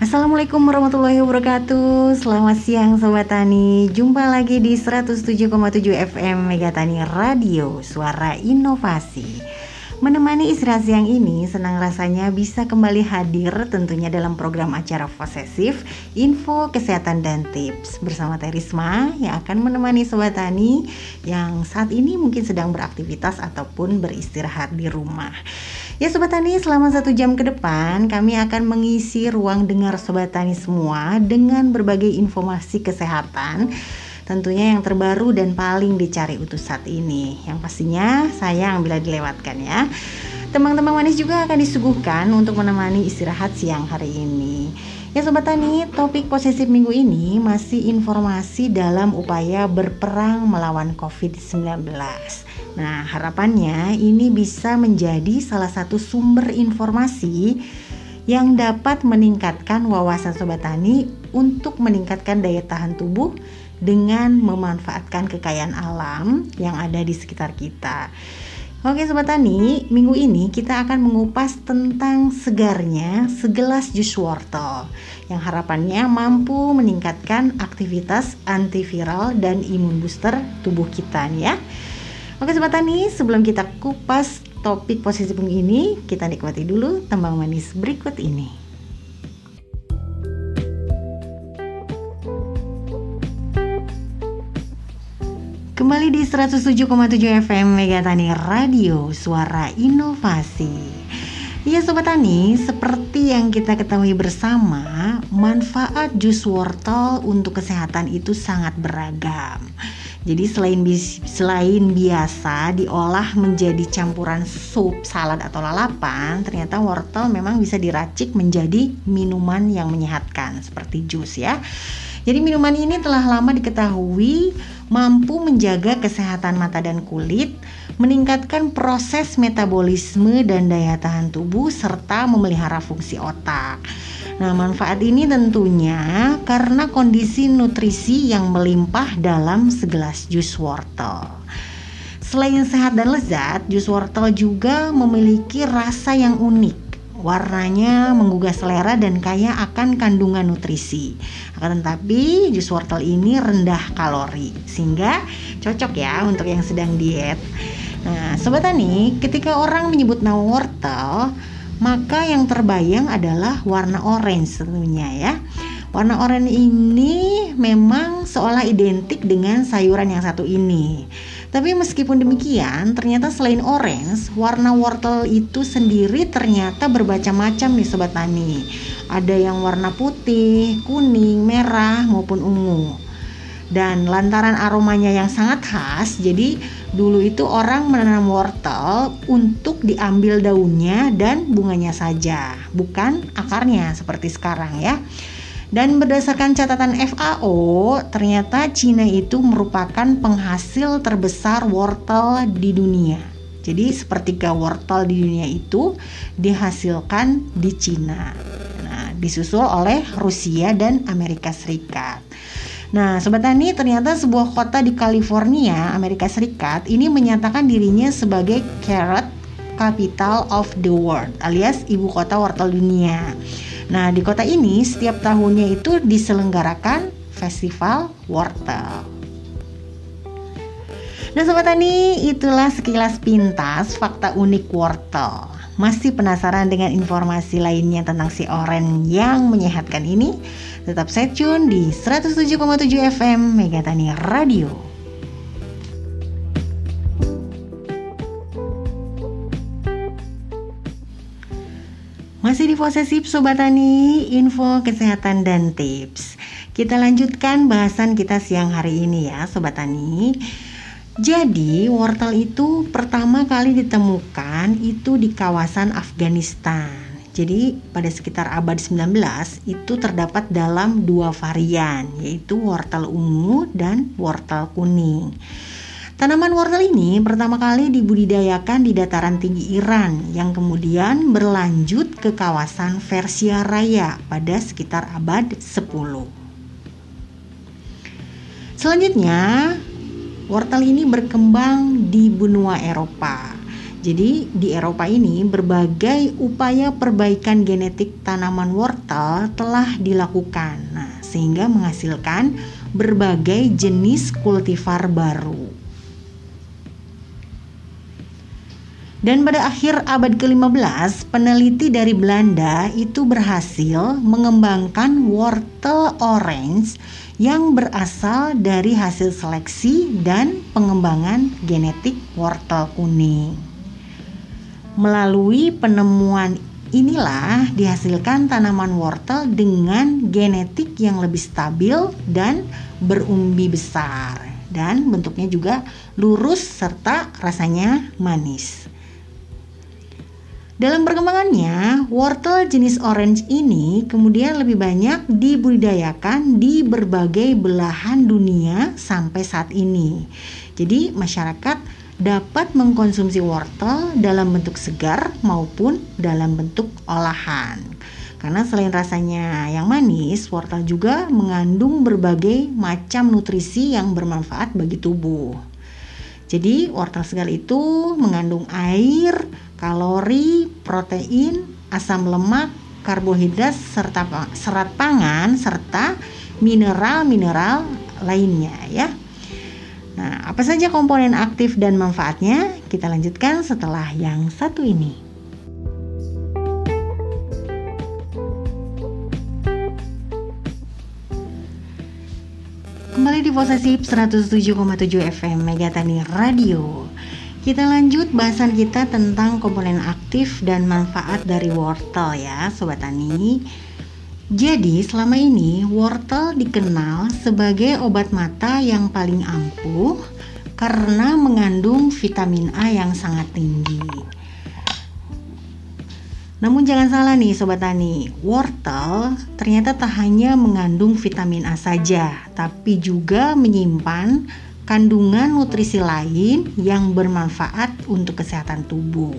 Assalamualaikum warahmatullahi wabarakatuh. Selamat siang Sobat Tani. Jumpa lagi di 107,7 FM Megatani Radio Suara Inovasi. Menemani istirahat siang ini Senang rasanya bisa kembali hadir Tentunya dalam program acara posesif Info, kesehatan, dan tips. Bersama Terisma Yang akan menemani Sobat Tani Yang saat ini mungkin sedang beraktivitas Ataupun beristirahat di rumah Ya Sobat Tani, selama satu jam ke depan kami akan mengisi ruang dengar Sobat Tani semua dengan berbagai informasi kesehatan tentunya yang terbaru dan paling dicari utus saat ini. Yang pastinya sayang bila dilewatkan ya. Teman-teman manis juga akan disuguhkan untuk menemani istirahat siang hari ini. Ya Sobat Tani, topik posesif minggu ini masih informasi dalam upaya berperang melawan COVID-19. Nah, harapannya ini bisa menjadi salah satu sumber informasi yang dapat meningkatkan wawasan sobat tani untuk meningkatkan daya tahan tubuh dengan memanfaatkan kekayaan alam yang ada di sekitar kita. Oke Sobat Tani, minggu ini kita akan mengupas tentang segarnya segelas jus wortel yang harapannya mampu meningkatkan aktivitas antiviral dan imun booster tubuh kita nih ya. Oke Sobat Tani, sebelum kita kupas topik posisi pung ini, kita nikmati dulu tembang manis berikut ini. Kembali di 107,7 FM Megatani Radio, suara inovasi. Ya Sobat Tani, seperti yang kita ketahui bersama, manfaat jus wortel untuk kesehatan itu sangat beragam. Jadi selain selain biasa diolah menjadi campuran sup, salad atau lalapan, ternyata wortel memang bisa diracik menjadi minuman yang menyehatkan seperti jus ya. Jadi minuman ini telah lama diketahui mampu menjaga kesehatan mata dan kulit, meningkatkan proses metabolisme dan daya tahan tubuh serta memelihara fungsi otak. Nah, manfaat ini tentunya karena kondisi nutrisi yang melimpah dalam segelas jus wortel. Selain sehat dan lezat, jus wortel juga memiliki rasa yang unik. Warnanya menggugah selera dan kaya akan kandungan nutrisi. Akan tetapi, jus wortel ini rendah kalori, sehingga cocok ya untuk yang sedang diet. Nah, sobat tani, ketika orang menyebut nama wortel, maka yang terbayang adalah warna orange tentunya ya. Warna oranye ini memang seolah identik dengan sayuran yang satu ini. Tapi meskipun demikian, ternyata selain orange, warna wortel itu sendiri ternyata bermacam-macam nih sobat tani. Ada yang warna putih, kuning, merah maupun ungu. Dan lantaran aromanya yang sangat khas, jadi Dulu itu orang menanam wortel untuk diambil daunnya dan bunganya saja, bukan akarnya seperti sekarang ya. Dan berdasarkan catatan FAO, ternyata Cina itu merupakan penghasil terbesar wortel di dunia. Jadi sepertiga wortel di dunia itu dihasilkan di Cina. Nah, disusul oleh Rusia dan Amerika Serikat. Nah, Sobat Tani, ternyata sebuah kota di California, Amerika Serikat, ini menyatakan dirinya sebagai carrot capital of the world, alias ibu kota wortel dunia. Nah, di kota ini setiap tahunnya itu diselenggarakan festival wortel. Nah Sobat Tani, itulah sekilas pintas fakta unik wortel. Masih penasaran dengan informasi lainnya tentang si oren yang menyehatkan ini? Tetap stay tune di 107,7 FM Megatani Radio. Masih di posesif Sobat Tani, info kesehatan dan tips. Kita lanjutkan bahasan kita siang hari ini ya Sobat Tani. Jadi wortel itu pertama kali ditemukan itu di kawasan Afghanistan. Jadi pada sekitar abad 19 itu terdapat dalam dua varian yaitu wortel ungu dan wortel kuning. Tanaman wortel ini pertama kali dibudidayakan di dataran tinggi Iran yang kemudian berlanjut ke kawasan Persia Raya pada sekitar abad 10. Selanjutnya, wortel ini berkembang di benua Eropa Jadi di Eropa ini berbagai upaya perbaikan genetik tanaman wortel telah dilakukan. Nah, sehingga menghasilkan berbagai jenis kultivar baru. Dan pada akhir abad ke-15, peneliti dari Belanda itu berhasil mengembangkan wortel orange yang berasal dari hasil seleksi dan pengembangan genetik wortel kuning. Melalui penemuan inilah dihasilkan tanaman wortel dengan genetik yang lebih stabil dan berumbi besar dan bentuknya juga lurus serta rasanya manis. Dalam perkembangannya, wortel jenis orange ini kemudian lebih banyak dibudidayakan di berbagai belahan dunia sampai saat ini. Jadi, masyarakat dapat mengkonsumsi wortel dalam bentuk segar maupun dalam bentuk olahan. Karena selain rasanya yang manis, wortel juga mengandung berbagai macam nutrisi yang bermanfaat bagi tubuh. Jadi, wortel segar itu mengandung air, kalori, protein, asam lemak, karbohidrat serta serat pangan serta mineral-mineral lainnya ya. Nah, apa saja komponen aktif dan manfaatnya? Kita lanjutkan setelah yang satu ini. Kembali di Posesif 107,7 FM Megatani Radio. Kita lanjut bahasan kita tentang komponen aktif dan manfaat dari wortel ya Sobat Tani Jadi selama ini wortel dikenal sebagai obat mata yang paling ampuh Karena mengandung vitamin A yang sangat tinggi. Namun jangan salah nih Sobat Tani, wortel ternyata tak hanya mengandung vitamin A saja, tapi juga menyimpan kandungan nutrisi lain yang bermanfaat untuk kesehatan tubuh.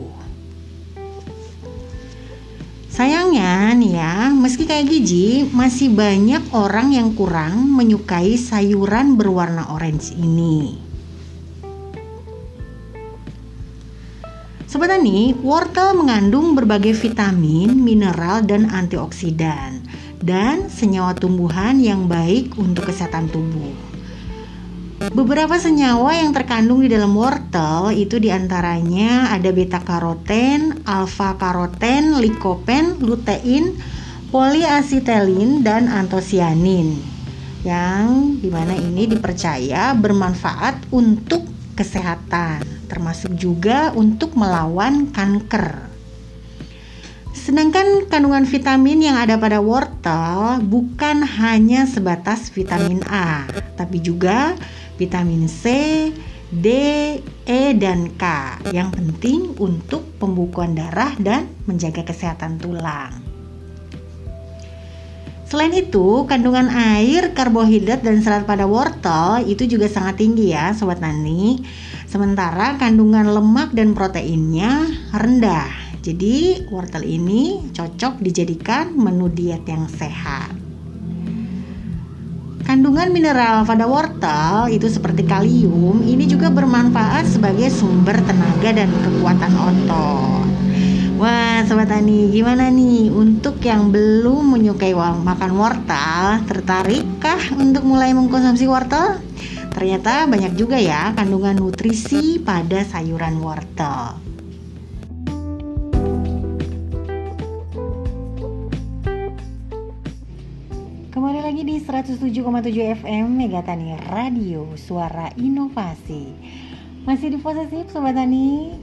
Sayangnya nih ya, meski kayak gigi, masih banyak orang yang kurang menyukai sayuran berwarna orange ini. Tani, wortel mengandung berbagai vitamin, mineral, dan antioksidan, dan senyawa tumbuhan yang baik untuk kesehatan tubuh. Beberapa senyawa yang terkandung di dalam wortel itu di antaranya ada beta karoten, alfa karoten, likopen, lutein, poliasitelin, dan antosianin yang di mana ini dipercaya bermanfaat untuk kesehatan termasuk juga untuk melawan kanker. Sedangkan kandungan vitamin yang ada pada wortel bukan hanya sebatas vitamin A, tapi juga vitamin C, D, E, dan K yang penting untuk pembukuan darah dan menjaga kesehatan tulang. Selain itu, kandungan air, karbohidrat, dan serat pada wortel itu juga sangat tinggi ya Sobat Nani. Sementara kandungan lemak dan proteinnya rendah. Jadi wortel ini cocok dijadikan menu diet yang sehat. Kandungan mineral pada wortel itu seperti kalium ini juga bermanfaat sebagai sumber tenaga dan kekuatan otot. Wah, sobat tani, gimana nih untuk yang belum menyukai makan wortel, tertarikkah untuk mulai mengkonsumsi wortel? Ternyata banyak juga ya kandungan nutrisi pada sayuran wortel. Lagi di 107,7 FM Megatani Radio Suara Inovasi. Masih di posesif Sobat Tani?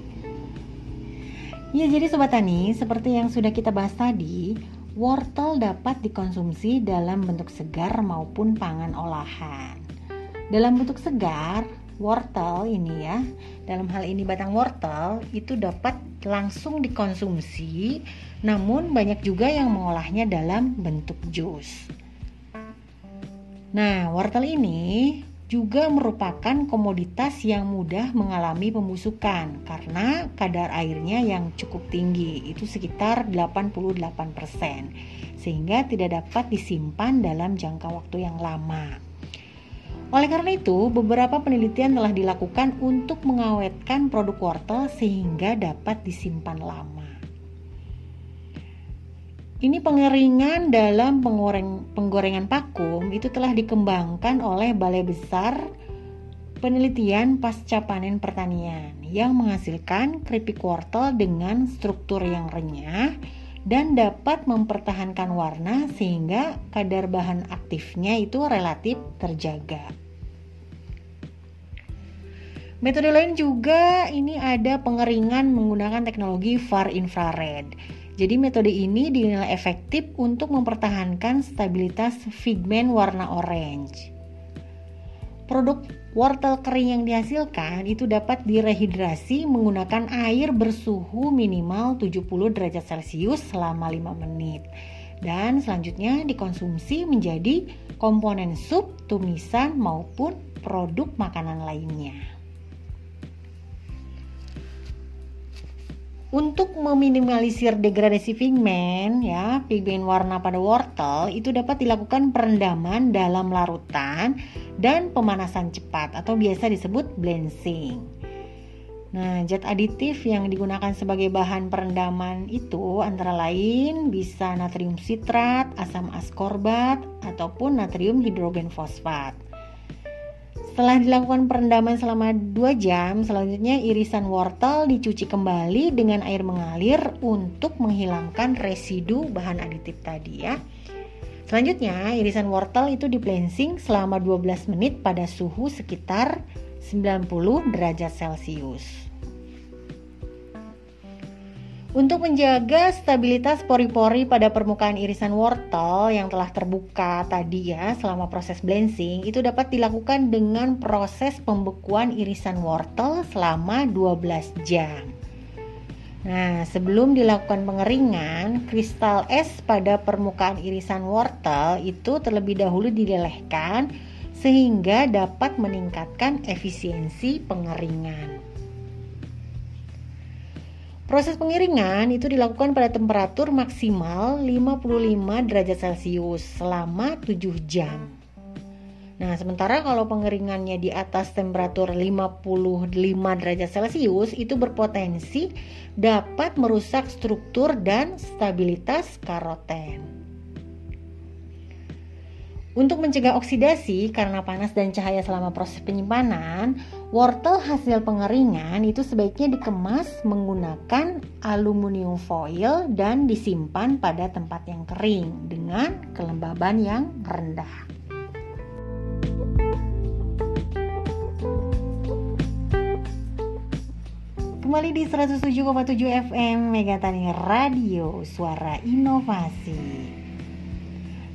Ya jadi Sobat Tani Seperti yang sudah kita bahas tadi Wortel dapat dikonsumsi dalam bentuk segar maupun pangan olahan. Dalam bentuk segar Wortel ini ya Dalam hal ini batang wortel Itu dapat langsung dikonsumsi Namun banyak juga yang mengolahnya dalam bentuk jus Nah, wortel ini juga merupakan komoditas yang mudah mengalami pembusukan karena kadar airnya yang cukup tinggi, itu sekitar 88%, sehingga tidak dapat disimpan dalam jangka waktu yang lama. Oleh karena itu, beberapa penelitian telah dilakukan untuk mengawetkan produk wortel sehingga dapat disimpan lama. Ini pengeringan dalam penggoreng, penggorengan vakum itu telah dikembangkan oleh Balai Besar Penelitian Pasca Panen Pertanian yang menghasilkan keripik wortel dengan struktur yang renyah dan dapat mempertahankan warna sehingga kadar bahan aktifnya itu relatif terjaga. Metode lain juga ini ada pengeringan menggunakan teknologi far infrared. Jadi metode ini dinilai efektif untuk mempertahankan stabilitas pigmen warna orange. Produk wortel kering yang dihasilkan itu dapat direhidrasi menggunakan air bersuhu minimal 70 derajat Celcius selama 5 menit. Dan selanjutnya dikonsumsi menjadi komponen sup, tumisan maupun produk makanan lainnya. Untuk meminimalisir degradasi pigmen, ya, pigmen warna pada wortel itu dapat dilakukan perendaman dalam larutan dan pemanasan cepat atau biasa disebut blanching. Nah, zat aditif yang digunakan sebagai bahan perendaman itu antara lain bisa natrium sitrat, asam askorbat, ataupun natrium hidrogen fosfat. Setelah dilakukan perendaman selama 2 jam, selanjutnya irisan wortel dicuci kembali dengan air mengalir untuk menghilangkan residu bahan aditif tadi ya. Selanjutnya, irisan wortel itu di blensing selama 12 menit pada suhu sekitar 90 derajat Celcius. Untuk menjaga stabilitas pori-pori pada permukaan irisan wortel yang telah terbuka tadi ya selama proses blanching itu dapat dilakukan dengan proses pembekuan irisan wortel selama 12 jam. Nah, sebelum dilakukan pengeringan, kristal es pada permukaan irisan wortel itu terlebih dahulu dilelehkan sehingga dapat meningkatkan efisiensi pengeringan. Proses pengiringan itu dilakukan pada temperatur maksimal 55 derajat Celcius selama 7 jam. Nah, sementara kalau pengeringannya di atas temperatur 55 derajat Celcius itu berpotensi dapat merusak struktur dan stabilitas karoten. Untuk mencegah oksidasi karena panas dan cahaya selama proses penyimpanan, wortel hasil pengeringan itu sebaiknya dikemas menggunakan aluminium foil dan disimpan pada tempat yang kering dengan kelembaban yang rendah. Kembali di 107,7 FM Megatani Radio Suara Inovasi.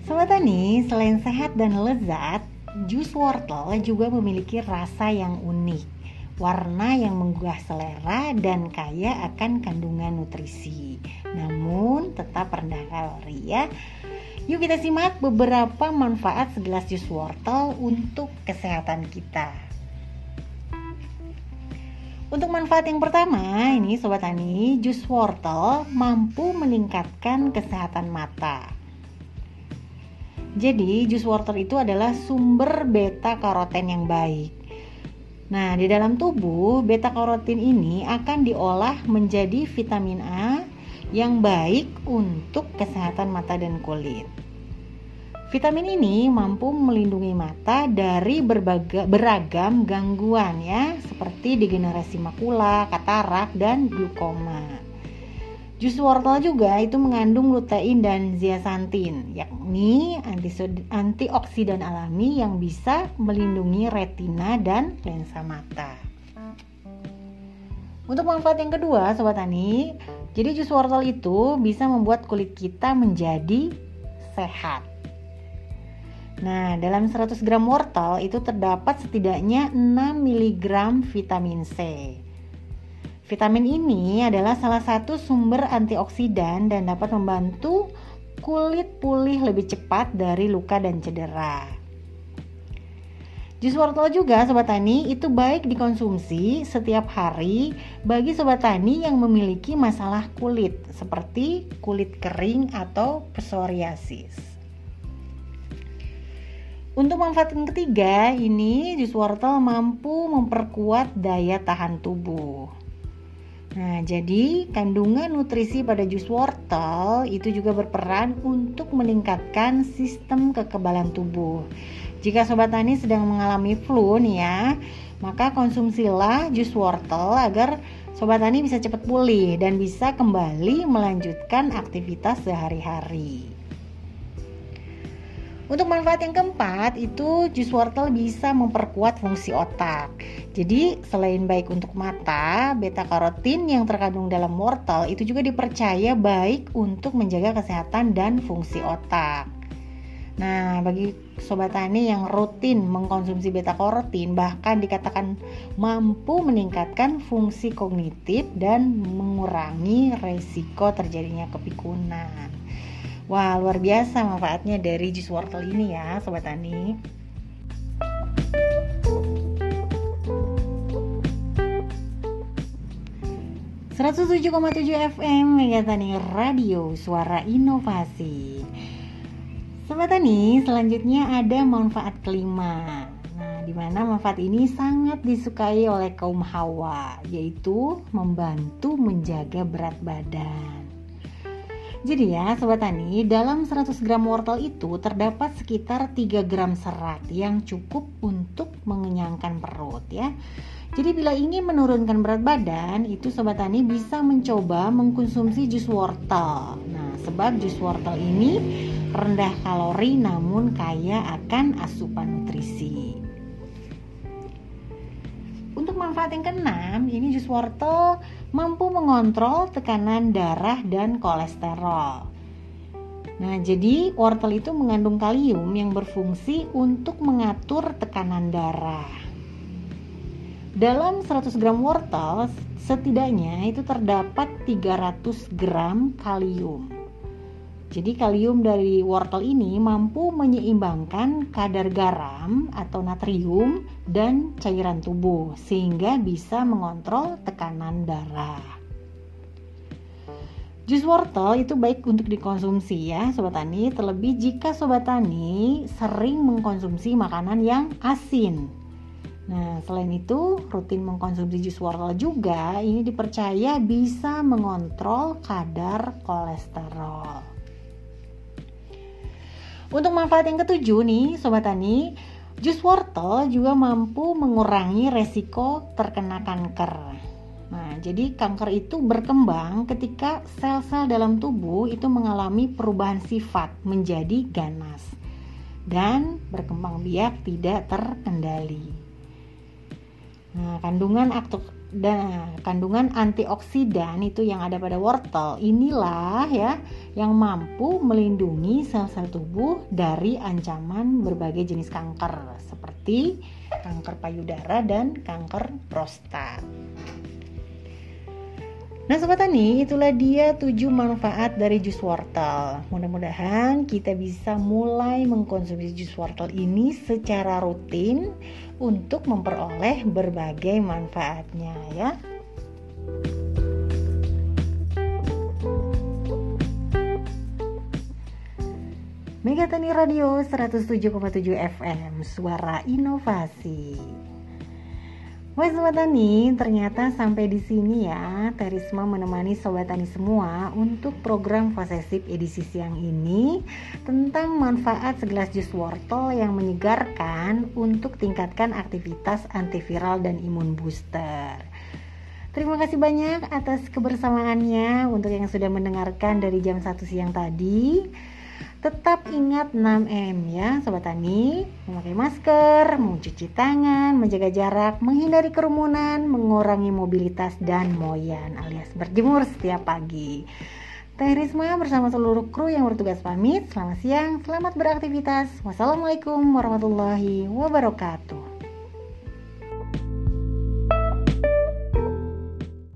Sobat Tani, selain sehat dan lezat, jus wortel juga memiliki rasa yang unik, warna yang menggugah selera dan kaya akan kandungan nutrisi. Namun tetap rendah kalori ya. Yuk kita simak beberapa manfaat segelas jus wortel untuk kesehatan kita. Untuk manfaat yang pertama, ini sobat tani, jus wortel mampu meningkatkan kesehatan mata. Jadi, jus wortel itu adalah sumber beta karoten yang baik. Nah, di dalam tubuh, beta karotin ini akan diolah menjadi vitamin A yang baik untuk kesehatan mata dan kulit. Vitamin ini mampu melindungi mata dari berbagai beragam gangguan ya, seperti degenerasi makula, katarak, dan glukoma. Jus wortel juga itu mengandung lutein dan zeaxanthin, yakni antioksidan alami yang bisa melindungi retina dan lensa mata. Untuk manfaat yang kedua, sobat tani, jadi jus wortel itu bisa membuat kulit kita menjadi sehat. Nah, dalam 100 gram wortel itu terdapat setidaknya 6 mg vitamin C. Vitamin ini adalah salah satu sumber antioksidan dan dapat membantu kulit pulih lebih cepat dari luka dan cedera. Jus wortel juga sobat tani itu baik dikonsumsi setiap hari bagi sobat tani yang memiliki masalah kulit seperti kulit kering atau psoriasis. Untuk manfaat yang ketiga, ini jus wortel mampu memperkuat daya tahan tubuh. Nah, jadi kandungan nutrisi pada jus wortel itu juga berperan untuk meningkatkan sistem kekebalan tubuh. Jika sobat tani sedang mengalami flu nih ya, maka konsumsilah jus wortel agar sobat tani bisa cepat pulih dan bisa kembali melanjutkan aktivitas sehari-hari. Untuk manfaat yang keempat, itu jus wortel bisa memperkuat fungsi otak. Jadi, selain baik untuk mata, beta karotin yang terkandung dalam wortel itu juga dipercaya baik untuk menjaga kesehatan dan fungsi otak. Nah, bagi sobat tani yang rutin mengkonsumsi beta karotin bahkan dikatakan mampu meningkatkan fungsi kognitif dan mengurangi resiko terjadinya kepikunan. Wah, luar biasa manfaatnya dari jus wortel ini ya, sobat tani. tujuh FM Mega Tani Radio Suara Inovasi. Sobat Tani, selanjutnya ada manfaat kelima. Nah, di mana manfaat ini sangat disukai oleh kaum hawa Yaitu membantu menjaga berat badan jadi ya Sobat Tani, dalam 100 gram wortel itu terdapat sekitar 3 gram serat yang cukup untuk mengenyangkan perut ya. Jadi bila ingin menurunkan berat badan, itu Sobat Tani bisa mencoba mengkonsumsi jus wortel. Nah, sebab jus wortel ini rendah kalori namun kaya akan asupan nutrisi. Manfaat yang keenam, ini jus wortel mampu mengontrol tekanan darah dan kolesterol. Nah, jadi wortel itu mengandung kalium yang berfungsi untuk mengatur tekanan darah. Dalam 100 gram wortel, setidaknya itu terdapat 300 gram kalium. Jadi kalium dari wortel ini mampu menyeimbangkan kadar garam atau natrium dan cairan tubuh sehingga bisa mengontrol tekanan darah. Jus wortel itu baik untuk dikonsumsi ya sobat tani, terlebih jika sobat tani sering mengkonsumsi makanan yang asin. Nah, selain itu, rutin mengkonsumsi jus wortel juga ini dipercaya bisa mengontrol kadar kolesterol. Untuk manfaat yang ketujuh nih Sobat Tani, jus wortel juga mampu mengurangi resiko terkena kanker. Nah, jadi kanker itu berkembang ketika sel-sel dalam tubuh itu mengalami perubahan sifat menjadi ganas dan berkembang biak tidak terkendali. Nah, kandungan aktif dan kandungan antioksidan itu yang ada pada wortel inilah ya yang mampu melindungi sel-sel tubuh dari ancaman berbagai jenis kanker seperti kanker payudara dan kanker prostat. Nah sobat tani itulah dia 7 manfaat dari jus wortel. Mudah-mudahan kita bisa mulai mengkonsumsi jus wortel ini secara rutin Untuk memperoleh berbagai manfaatnya ya. Megatani Radio 107,7 FM Suara Inovasi Wah Sobat Tani, ternyata sampai di sini ya Terisma menemani Sobat Tani semua untuk program posesif edisi siang ini Tentang manfaat segelas jus wortel yang menyegarkan untuk tingkatkan aktivitas antiviral dan imun booster. Terima kasih banyak atas kebersamaannya untuk yang sudah mendengarkan dari jam 1 siang tadi Tetap ingat 6M ya Sobat Tani Memakai masker, mencuci tangan, menjaga jarak, menghindari kerumunan, mengurangi mobilitas dan moyan alias berjemur setiap pagi. Teh Risma bersama seluruh kru yang bertugas pamit. Selamat siang, selamat beraktivitas. Wassalamualaikum warahmatullahi wabarakatuh